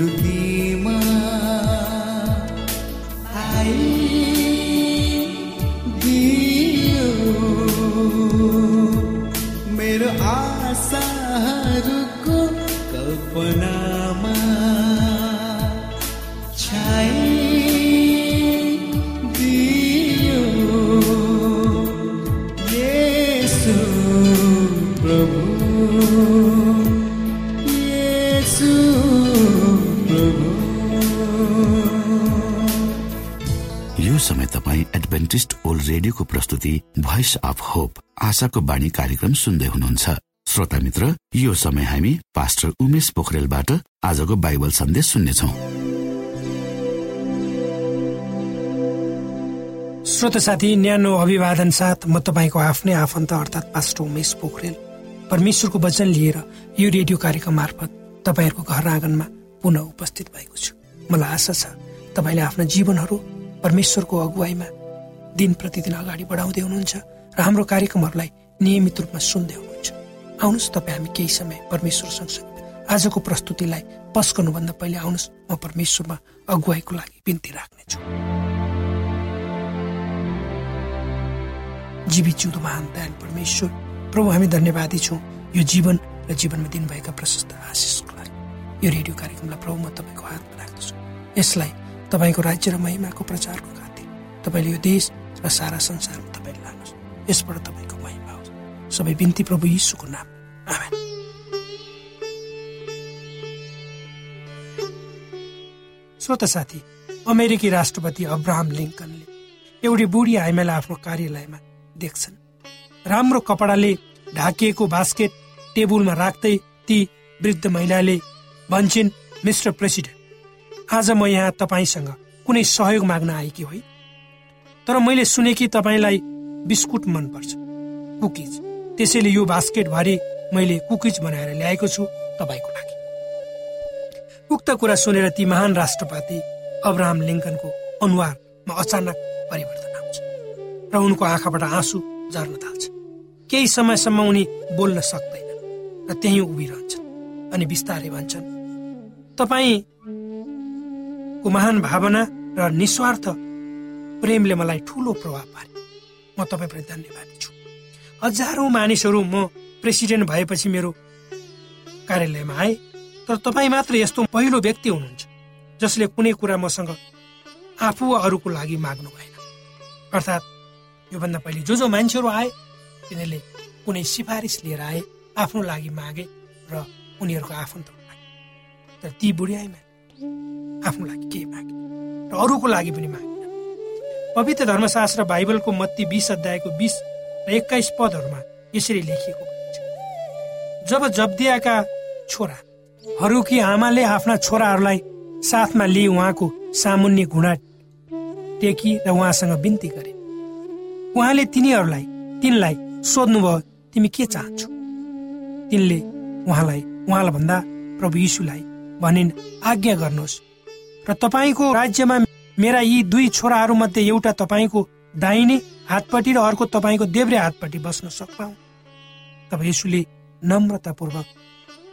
to thee. Voice of hope आशाको बाणी कार्यक्रम सुन्दै हुनुहुन्छ। श्रोता मित्र यो समय हामी पास्टर उमेश पोखरेलबाट आजको बाइबल सन्देश सुन्नेछौ। श्रोत साथी न्यानो अभिवादन साथ म तपाईँको आफ्नै आफन्त अर्थात् पास्टर उमेश पोखरेल। परमेश्वरको वचन लिएर यो रेडियो कार्यक्रम मार्फत तपाईँहरूको घर आँगनमा पुनः उपस्थित भएको छु। मलाई आशा छ तपाईँले आफ्ना जीवनहरू परमेश्वरको अगुवाईमा दिन प्रतिदिन अगाडि बढाउँदै हुनुहुन्छ र हाम्रो कार्यक्रमहरूलाई नियमित रूपमा सुन्दै हुनुहुन्छ। आउनुहोस् तपाईँ हामी केही समय परमेश्वर सँगसँगै आजको प्रस्तुतिलाई पस गर्नुभन्दा पहिले आउनुहोस् म परमेश्वरमा अगुवाईको लागि बिन्ती राख्नेछु। जीवित जिउँदो महान दयाल परमेश्वर प्रभु हामी धन्यवादी छौँ। यो जीवन र जीवनमा दिनुभएका प्रशस्त आशिषको लागि। यो रेडियो कार्यक्रमलाई प्रभु म तपाईँको हातमा राख्दछु। यसलाई तपाईँको राज्य र महिमाको प्रचारको खातिर तपाईँले यो देश र सारा संसारमा तपाईँले लानुहोस्। यसबाट तपाईँको महिमा होस्। सबै बिन्ती प्रभु यीशुको नाम। आमेन। साथी अमेरिकी राष्ट्रपति अब्राहम लिङ्कनले एउटी बुढी आइमालाई आफ्नो कार्यालयमा देख्छन्। राम्रो कपडाले ढाकिएको बास्केट टेबुलमा राख्दै ती वृद्ध महिलाले भन्छन् मिस्टर प्रेसिडेन्ट आज म यहाँ तपाईँसँग कुनै सहयोग माग्न आएकी होइ तर मैले सुने कि तपाईँलाई बिस्कुट मनपर्छ कुकिज। त्यसैले यो बास्केटभरि मैले कुकिज बनाएर ल्याएको छु तपाईँको लागि। उक्त कुरा सुनेर ती महान राष्ट्रपति अब्राहम लिङ्कनको अनुहारमा अचानक परिवर्तन आउँछ र उनको आँखाबाट आँसु झर्न थाल्छ। केही समयसम्म उनी बोल्न सक्दैनन् र त्यहीँ उभिरहन्छन् अनि बिस्तारै भन्छन् तपाईँको महान भावना र निस्वार्थ प्रेमले मलाई ठुलो प्रभाव पारे म तपाईँप्रति धन्यवादी छु। हजारौँ मानिसहरू म प्रेसिडेन्ट भएपछि मेरो कार्यालयमा आए तर तपाईँ मात्र यस्तो पहिलो व्यक्ति हुनुहुन्छ जसले कुनै कुरा मसँग आफू वा अरूको लागि माग्नु भएन। अर्थात् योभन्दा पहिले जो जो मान्छेहरू आए तिनीहरूले कुनै सिफारिस लिएर आए आफ्नो लागि मागे र उनीहरूको आफन्तको लागि तर ती बुढी आइमा आफ्नो लागि केही मागे। र अरूको लागि पनि मागेन पवित्र धर्मशास्त्र बाइबलको मत्ती बिस अध्यायको बिस र एक्काइस पदहरूमा यसरी लेखिएको छ जब जब्दियाका छोराहरूकी आमाले आफ्ना छोराहरूलाई साथमा लिई उहाँको सामुन्ने घुँडा टेकी र उहाँसँग बिन्ती गरे। उहाँले तिनीहरूलाई तिनलाई सोध्नुभयो तिमी के चाहन्छौ? तिनले उहाँलाई उहाँलाई भन्दा प्रभु यीशुलाई भनिन् आज्ञा गर्नुहोस् र तपाईँको राज्यमा मेरा यी दुई छोराहरूमध्ये एउटा तपाईँको दाहिने हातपट्टि र अर्को तपाईँको देब्रे हातपट्टि बस्न सक्छौ तब यीशुले नम्रतापूर्वक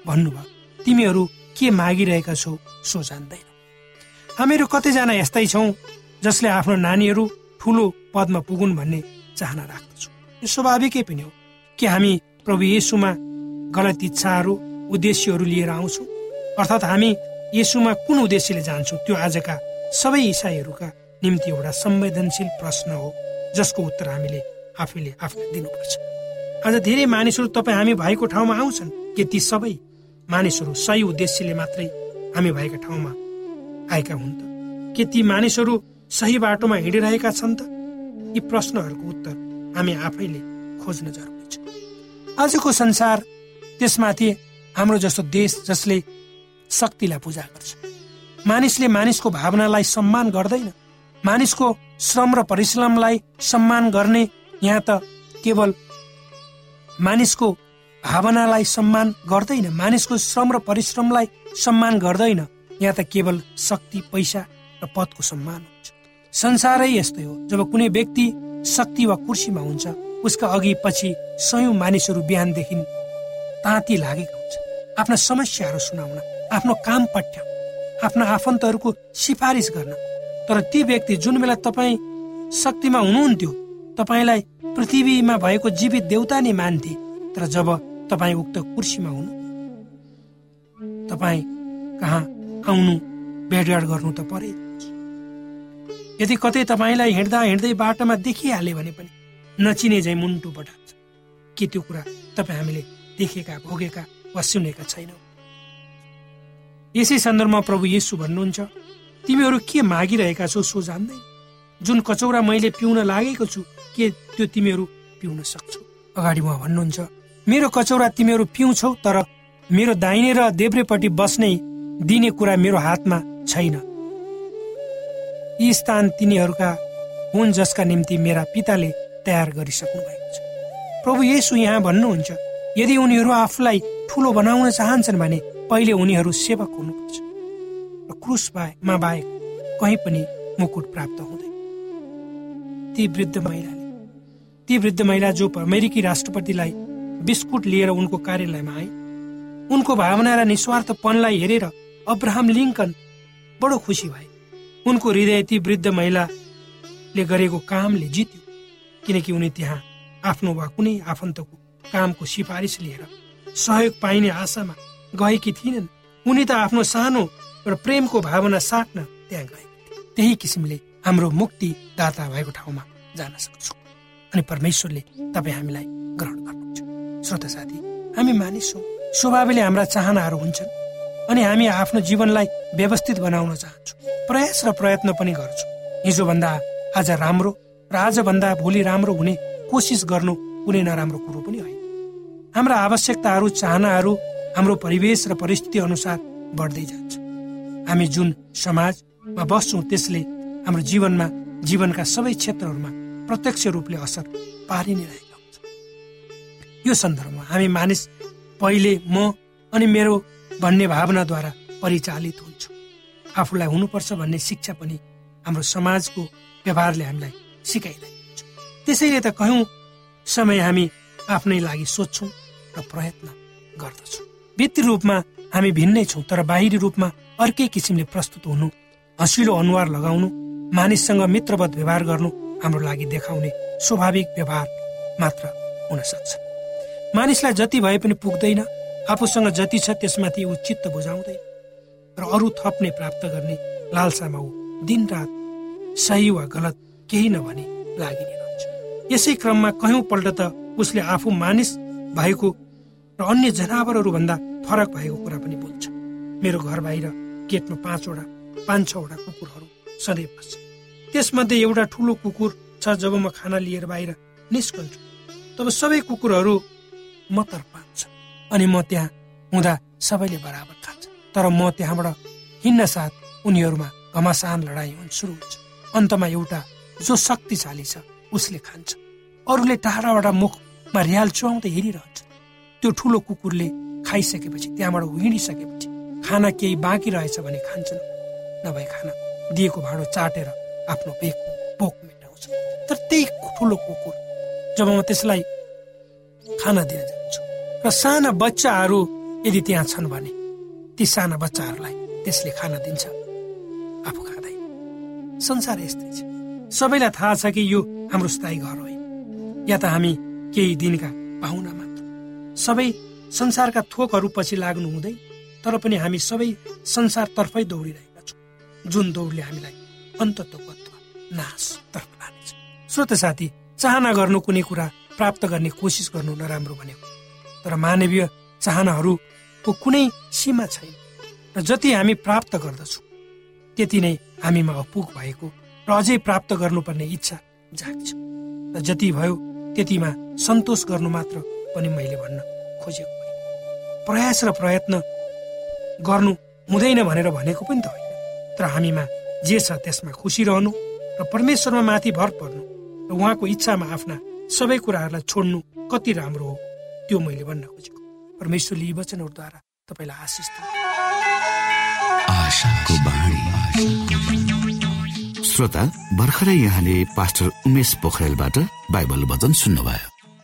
भन्नुभयो तिमीहरू के मागिरहेका छौ सो जान्दैन। हामीहरू कतिजना यस्तै छौँ जसले आफ्नो नानीहरू ठुलो पदमा पुगुन् भन्ने चाहना राख्दछौँ। यो स्वाभाविकै पनि हो कि हामी प्रभु येसुमा गलत इच्छाहरू उद्देश्यहरू लिएर आउँछौँ? अर्थात् हामी येसुमा कुन उद्देश्यले जान्छौँ? त्यो आजका सबै इसाईहरूका निम्ति एउटा संवेदनशील प्रश्न हो जसको उत्तर हामीले आफैले आफूलाई दिनुपर्छ। आज धेरै मानिसहरू तपाईँ हामी भएको ठाउँमा आउँछन् के ती सबै मानिसहरू सही उद्देश्यले मात्रै हामी भएका ठाउँमा आएका हुन् त। के ती मानिसहरू सही बाटोमा हिँडिरहेका छन् त? यी प्रश्नहरूको उत्तर हामी आफैले खोज्न जरुरी छ। आजको संसार त्यसमाथि हाम्रो जस्तो देश जसले शक्तिलाई पूजा गर्छ। मानिसले मानिसको भावनालाई सम्मान गर्दैन। मानिसको श्रम र परिश्रमलाई सम्मान गर्ने यहाँ त केवल मानिसको भावनालाई सम्मान गर्दैन मानिसको श्रम र परिश्रमलाई सम्मान गर्दैन। यहाँ त केवल शक्ति पैसा र पदको सम्मान हुन्छ। संसारै यस्तै हो। जब कुनै व्यक्ति शक्ति वा कुर्सीमा हुन्छ उसका अघि पछि सयौं मानिसहरू बिहानदेखि ताती लागेका हुन्छ आफ्ना समस्याहरू सुनाउन आफ्नो काम पठ्याउन। आफ्ना आफन्तहरूको सिफारिस गर्न। तर ती व्यक्ति जुन बेला तपाईँ शक्तिमा हुनुहुन्थ्यो तपाईँलाई पृथ्वीमा भएको जीवित देउता नै मान्थे। तर जब तपाईँ उक्त कुर्सीमा हुनु तपाईँ कहाँ आउनु भेटघाट गर्नु त परे। यदि कतै तपाईँलाई हिँड्दा हिँड्दै बाटोमा देखिहाल्यो भने पनि नचिने झै मुन्टु पठान्छ के त्यो कुरा तपाईँ हामीले देखेका भोगेका वा सुनेका छैनौँ। यसै सन्दर्भमा प्रभु येसु भन्नुहुन्छ तिमीहरू के मागिरहेका छौ सो जान्दै? जुन कचौरा मैले पिउन लागेको छु के त्यो तिमीहरू पिउन सक्छौ? अगाडि उहाँ भन्नुहुन्छ मेरो कचौरा तिमीहरू पिउँछौ तर मेरो दाहिने र देब्रेपट्टि बस्ने दिने कुरा मेरो हातमा छैन। यी स्थान तिनीहरूका हुन् जसका निम्ति मेरा पिताले तयार गरिसक्नु भएको छ। प्रभु येसु यहाँ भन्नुहुन्छ यदि उनीहरू आफूलाई ठुलो बनाउन चाहन्छन् भने पहिले उनीहरू सेवक हुनुपर्छ र क्रुस मा बाहेक कहीँ पनि मुकुट प्राप्त हुँदैन। ती वृद्ध महिलाले ती वृद्ध महिला जो अमेरिकी राष्ट्रपतिलाई बिस्कुट लिएर उनको कार्यालयमा आए उनको भावना र निस्वार्थपनलाई हेरेर अब्राहम लिङ्कन बडो खुसी भए। उनको हृदय ती वृद्ध महिलाले गरेको कामले जित्यो किनकि उनी त्यहाँ आफ्नो वा कुनै आफन्तको कामको सिफारिस लिएर सहयोग पाइने आशामा गएकी थिएनन् उनी त आफ्नो सानो र प्रेमको भावना साट्न त्यहाँ गएकी त्यही किसिमले हाम्रो मुक्ति दाता भएको ठाउँमा जान सक्छौँ। अनि परमेश्वरले तपाईँ हामीलाई ग्रहण गर्नुहुन्छ। श्रोता साथी हामी मानिस हौ। स्वभावले हाम्रा चाहनाहरू हुन्छन्। अनि हामी आफ्नो जीवनलाई व्यवस्थित बनाउन चाहन्छौँ। प्रयास र प्रयत्न पनि गर्छौँ। हिजोभन्दा आज राम्रो र आजभन्दा भोलि राम्रो हुने कोसिस गर्नु कुनै नराम्रो कुरो पनि होइन। हाम्रा आवश्यकताहरू चाहनाहरू हाम्रो परिवेश र परिस्थिति अनुसार बढ्दै जान्छ। हामी जुन समाजमा बस्छौँ त्यसले हाम्रो जीवनमा जीवनका सबै क्षेत्रहरूमा प्रत्यक्ष रूपले असर पारि नै रहेको हुन्छ। यो सन्दर्भमा हामी मानिस पहिले म अनि मेरो भन्ने भावनाद्वारा परिचालित हुन्छौँ। आफूलाई हुनुपर्छ भन्ने शिक्षा पनि हाम्रो समाजको व्यवहारले हामीलाई सिकाइरहेको हुन्छ। त्यसैले त कयौँ समय हामी आफ्नै लागि सोध्छौँ र प्रयत्न गर्दछौँ। व्यक्ति रूपमा हामी भिन्नै छौँ तर बाहिरी रूपमा अर्कै किसिमले प्रस्तुत हुनु हँसिलो अनुहार लगाउनु मानिससँग मित्रवत व्यवहार गर्नु हाम्रो लागि देखाउने स्वाभाविक व्यवहार मात्र हुन सक्छ। मानिसलाई जति भए पनि पुग्दैन आफूसँग जति छ त्यसमाथि ऊ चित्त बुझाउँदैन र अरू थप्ने प्राप्त गर्ने लालसामा ऊ दिनरात सही वा गलत केही नभनी लागि यसै क्रममा कयौँ पल्ट त उसले आफू मानिस भएको र अन्य जनावरहरू भन्दा फरक भएको कुरा पनि बोल्छ मेरो घर बाहिर गेटमा पाँचवटा पाँच छवटा कुकुरहरू सधैँ बस्छ। त्यसमध्ये एउटा ठुलो कुकुर छ जब म खाना लिएर बाहिर निस्कन्छु तब सबै कुकुरहरू म तर्पान्छ अनि म त्यहाँ हुँदा सबैले बराबर खान्छ। तर म त्यहाँबाट हिँड्न साथ उनीहरूमा घमासान लडाइँ सुरु हुन्छ। अन्तमा एउटा जो शक्तिशाली छ उसले खान्छ। अरूले टाढाबाट मुखमा रियाल चुहाउँदै हेरिरहन्छ त्यो ठुलो कुकुरले खाइसकेपछि त्यहाँबाट हिँडिसकेपछि खाना केही बाँकी रहेछ भने खान्छन्। नभए खाना दिएको भाँडो चाटेर आफ्नो बेक बोक मेटाउँछ। तर त्यही ठुलो कुकुर जब म त्यसलाई खाना दिन जान्छु र साना बच्चाहरू यदि त्यहाँ छन् भने ती साना बच्चाहरूलाई त्यसले खाना दिन्छ। आफू खाँदै। संसार यस्तै छ। सबैलाई थाहा छ कि यो हाम्रो स्थायी घर होइन या त हामी केही दिनका पाहुना मात्र सबै संसारका थोकहरू पछि लाग्नु हुँदै तर पनि हामी सबै संसारतर्फै दौडिरहेका छौँ। जुन दौडले हामीलाई अन्तत्व नाशतर्फ लानेछ। श्रोत साथी चाहना गर्नु कुनै कुरा प्राप्त गर्ने कोसिस गर्नु नराम्रो भनेको तर मानवीय चाहनाहरूको कुनै सीमा छैन। र जति हामी प्राप्त गर्दछौँ त्यति नै हामीमा अपुग भएको र अझै प्राप्त गर्नुपर्ने इच्छा जाग्छ। र जति भयो त्यतिमा सन्तोष गर्नु मात्र पनि मैले भन्न खोजेको प्रयास र प्रयत्न गर्नु हुँदैन भनेर भनेको पनि त होइन। तर हामीमा जे छ त्यसमा खुसी रहनु र परमेश्वरमा माथि भर पर्नु र उहाँको इच्छामा आफ्ना सबै कुराहरूलाई छोड्नु कति राम्रो हो त्यो मैले भन्न खोजेको। परमेश्वरले यी वचनहरूद्वारा तपाईँलाई आशिष श्रोता भर्खरै यहाँले पास्टर उमेश पोखरेलबाट बाइबल वचन सुन्नुभयो।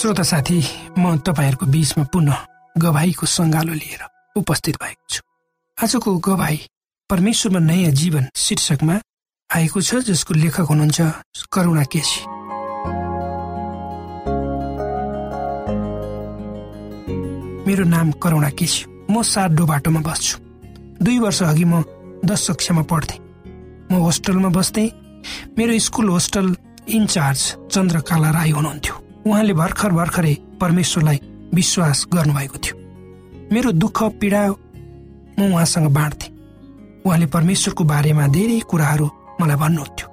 श्रोता साथी म तपाईँहरूको बिचमा पुनः गवाईको सङ्गालो लिएर उपस्थित भएको छु। आजको गवाई परमेश्वरमा नयाँ जीवन शीर्षकमा आएको छ जसको लेखक हुनुहुन्छ करुणा केसी। मेरो नाम करुणा केसी। म साडो बाटोमा बस्छु। दुई वर्ष अघि म दस कक्षामा पढ्थेँ। म होस्टलमा बस्थेँ। मेरो school hostel incharge Chandrakala Rai हुनुहुन्थ्यो। उहाँले भर्खर भर्खरै परमेश्वरलाई विश्वास गर्नुभएको थियो। मेरो दुःख पीडा म उहाँसँग बाँड्थेँ। उहाँले परमेश्वरको बारेमा धेरै कुराहरू मलाई भन्नुहुन्थ्यो।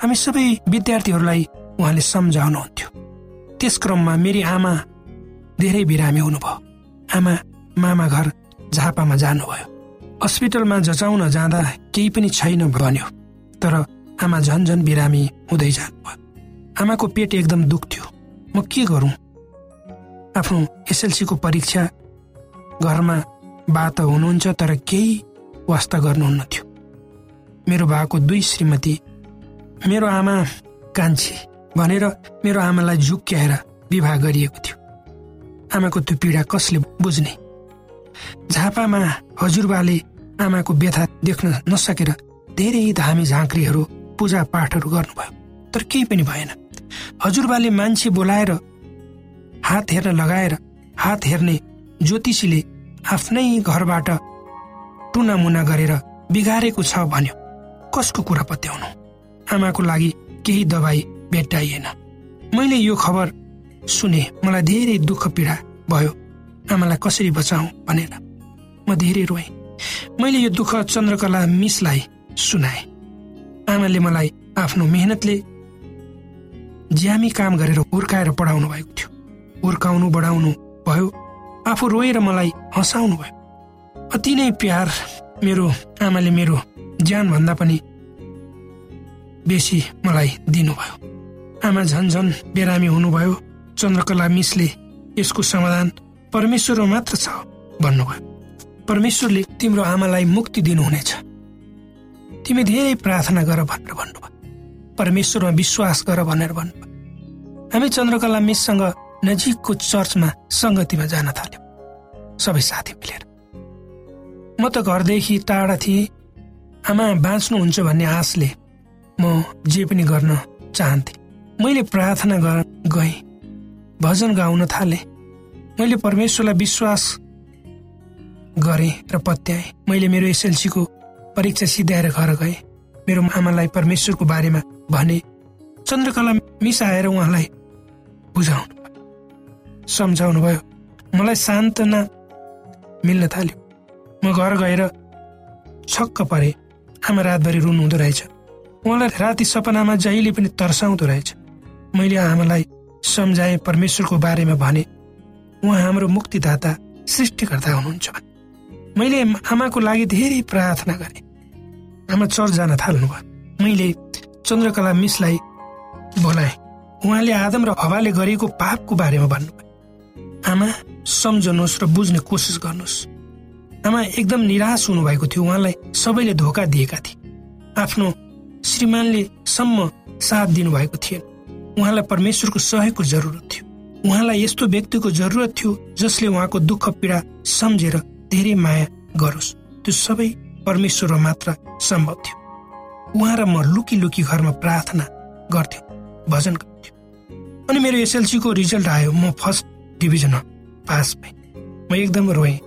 हामी सबै विद्यार्थीहरूलाई उहाँले सम्झाउनुहुन्थ्यो। त्यस क्रममा मेरी आमा धेरै बिरामी हुनुभयो। आमा मामा घर झापामा जानुभयो। हस्पिटलमा जचाउन जाँदा केही पनि छैन भन्यो तर आमा झन झन बिरामी हुँदै जानुभयो। आमाको पेट एकदम दुख्थ्यो। म के गरौँ? आफ्नो एसएलसीको परीक्षा घरमा बात हुनुहुन्छ तर केही वास्ता गर्नुहुन्न थियो। मेरो बाको दुई श्रीमती मेरो आमा कान्छी भनेर मेरो आमालाई झुक्क्याएर विवाह गरिएको थियो। आमाको त्यो पीडा कसले बुझ्ने? झापामा हजुरबाले आमाको व्यथा देख्न नसकेर धेरै धामी झाँक्रीहरू पूजा पाठहरू गर्नुभयो तर केही पनि भएन। हजुरबाले मान्छे बोलाएर हात हेर्न लगाएर हात हेर्ने ज्योतिषीले आफ्नै घरबाट टुनामुना गरेर बिगारेको छ भन्यो। कसको कुरा पत्याउनु? आमाको लागि केही दबाई भेट्टाइएन। मैले यो खबर सुने मलाई धेरै दुःख पीडा भयो। आमालाई कसरी बचाऊ भनेर म धेरै रोएँ। मैले यो दुःख चन्द्रकला मिसलाई सुनाए। आमाले मलाई आफ्नो मेहनतले ज्यामी काम गरेर हुर्काएर पढाउनु भएको थियो। हुर्काउनु बढाउनु भयो आफू रोएर मलाई हँसाउनु भयो। अति नै प्यार मेरो आमाले मेरो ज्यानभन्दा पनि बेसी मलाई दिनुभयो। आमा झन झन बिरामी हुनुभयो। चन्द्रकला मिसले यसको समाधान परमेश्वरमा मात्र छ भन्नुभयो। परमेश्वरले तिम्रो आमालाई मुक्ति दिनुहुनेछ। तिमी धेरै प्रार्थना गर भनेर भन्नुभयो। परमेश्वरमा विश्वास गर भनेर भन्नुभयो। हामी चन्द्रकला मिससँग नजिकको चर्चमा सङ्गतिमा जान थाल्यौँ। सबै साथी मिलेर। म त घरदेखि टाढा थिएँ। आमा बाँच्नुहुन्छ भन्ने आशले म जे पनि गर्न चाहन्थेँ। मैले प्रार्थना गएँ। भजन गाउन थालेँ। मैले परमेश्वरलाई विश्वास गरेँ र पत्याएँ। मैले मेरो एसएलसीको परीक्षा सिद्ध्याएर घर गएँ। मेरो आमालाई परमेश्वरको बारेमा भने चन्द्रकला मिस आएर उहाँलाई बुझाउनु सम्झाउनु भयो मलाई सान्त्वना मिल्न थाल्यो। म घर गएर छक्क परे आमा रातभरि रुनुहुँदो रहेछ। उहाँलाई राति सपनामा जहिले पनि तर्साउँदो रहेछ। मैले आमालाई सम्झाएँ परमेश्वरको बारेमा भने उहाँ हाम्रो मुक्तिदाता सृष्टिकर्ता हुनुहुन्छ। मैले आमाको लागि धेरै प्रार्थना गरेँ। आमा चर्च जान थाल्नुभयो मैले चन्द्रकला मिसलाई बोलाएँ। उहाँले आदम र हवाले गरेको पापको बारेमा भन्नुभयो। आमा सम्झनुहोस् र बुझ्ने कोसिस गर्नुहोस्। आमा एकदम निराश हुनुभएको थियो। उहाँलाई सबैले धोका दिएका थिए। आफ्नो श्रीमानले सम्म साथ दिनुभएको थिएन। उहाँलाई परमेश्वरको सहयोगको जरुरत थियो। उहाँलाई यस्तो व्यक्तिको जरुरत थियो जसले उहाँको दुःख पीडा सम्झेर धेरै माया गरोस्। त्यो सबै परमेश्वरमा मात्र सम्भव थियो। उहाँ र म लुकी लुकी घरमा प्रार्थना गर्थ्यौँ भजन गर्थ्यौँ। अनि मेरो एसएलसीको रिजल्ट आयो म फर्स्ट डिभिजन पास भएँ। म एकदम रोएँ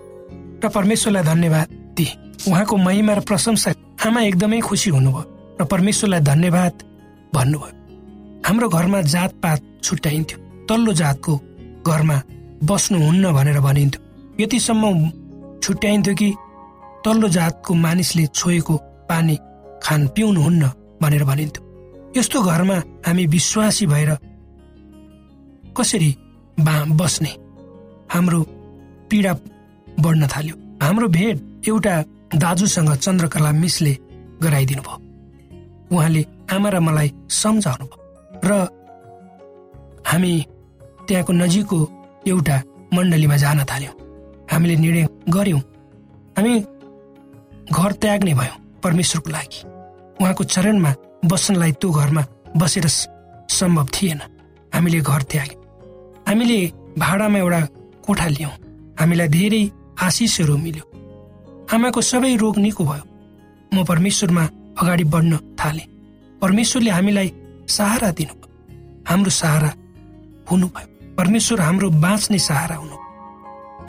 र परमेश्वरलाई धन्यवाद दिएँ। उहाँको महिमा र प्रशंसा आमा एकदमै खुसी हुनुभयो र परमेश्वरलाई धन्यवाद भन्नुभयो। हाम्रो घरमा जातपात छुट्याइन्थ्यो तल्लो जातको घरमा बस्नुहुन्न भनेर भनिन्थ्यो। यतिसम्म छुट्याइन्थ्यो कि तल्लो जातको मानिसले छोएको पानी खान पिउनुहुन्न भनेर भनिन्थ्यो। यस्तो घरमा हामी विश्वासी भएर कसरी बा बस्ने? हाम्रो पीडा बढ्न थाल्यो। हाम्रो भेट एउटा दाजुसँग चन्द्रकला मिसले गराइदिनु भयो उहाँले आमा र मलाई सम्झाउनु भयो र हामी त्यहाँको नजिकको एउटा मण्डलीमा जान थाल्यौँ। हामीले निर्णय गर्यौँ हामी घर त्याग्ने भयौँ परमेश्वरको लागि। उहाँको चरणमा बस्नलाई त्यो घरमा बसेर सम्भव थिएन। हामीले घर त्याग्यौँ हामीले भाडामा एउटा कोठा लियौँ हामीलाई धेरै आशिषहरू मिल्यो। आमाको सबै रोग निको भयो। म परमेश्वरमा अगाडि बढ्न थालेँ। परमेश्वरले हामीलाई सहारा दिनुभयो। हाम्रो सहारा हुनुभयो। परमेश्वर हाम्रो बाँच्ने सहारा हुनु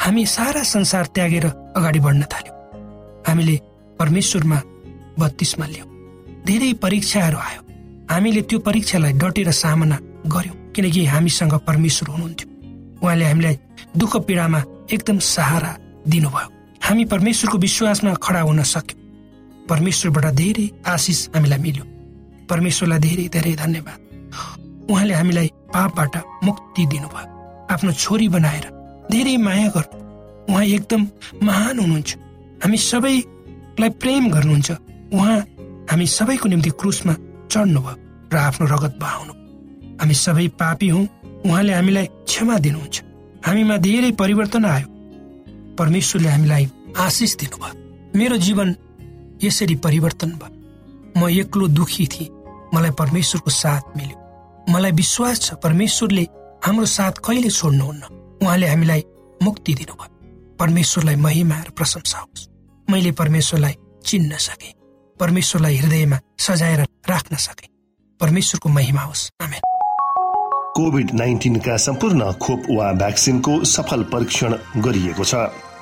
हामी सारा संसार त्यागेर अगाडि बढ्न थाल्यौँ। हामीले परमेश्वरमा बत्तिसमा लियौँ धेरै परीक्षाहरू आयो। हामीले त्यो परीक्षालाई डटेर सामना गर्यौँ किनकि हामीसँग परमेश्वर हुनुहुन्थ्यो। उहाँले हामीलाई दुःख पीडामा एकदम सहारा दिनुभयो। हामी परमेश्वरको विश्वासमा खडा हुन सक्यौँ। परमेश्वरबाट धेरै आशिष हामीलाई मिल्यो। परमेश्वरलाई धेरै धेरै धन्यवाद। उहाँले हामीलाई पापबाट मुक्ति दिनुभयो। आफ्नो छोरी बनाएर धेरै माया गर्नु उहाँ एकदम महान हुनुहुन्छ हामी सबैलाई प्रेम गर्नुहुन्छ। उहाँ हामी सबैको निम्ति क्रुसमा चढ्नुभयो र आफ्नो रगत बहाउनु। हामी सबै पापी हौ। उहाँले हामीलाई क्षमा दिनुहुन्छ। हामीमा धेरै परिवर्तन आयो। परमेश्वरले हामीलाई आशिष दिनुभयो। मेरो जीवन यसरी परिवर्तन भयो। म एक्लो दुखी थिएँ। मलाई परमेश्वरको साथ मिल्यो। मलाई विश्वास छ परमेश्वरले हाम्रो साथ कहिले छोड्नुहुन्न। उहाँले हामीलाई मुक्ति दिनुभयो। परमेश्वरलाई महिमा र प्रशंसा होस्। मैले परमेश्वरलाई चिन्न सके। परमेश्वरलाई हृदयमा सजाएर राख्न सके। परमेश्वरको महिमा होस्। कोभिड नाइन्टिनका सम्पूर्ण खोप वा भ्याक्सिनको सफल परीक्षण गरिएको छ।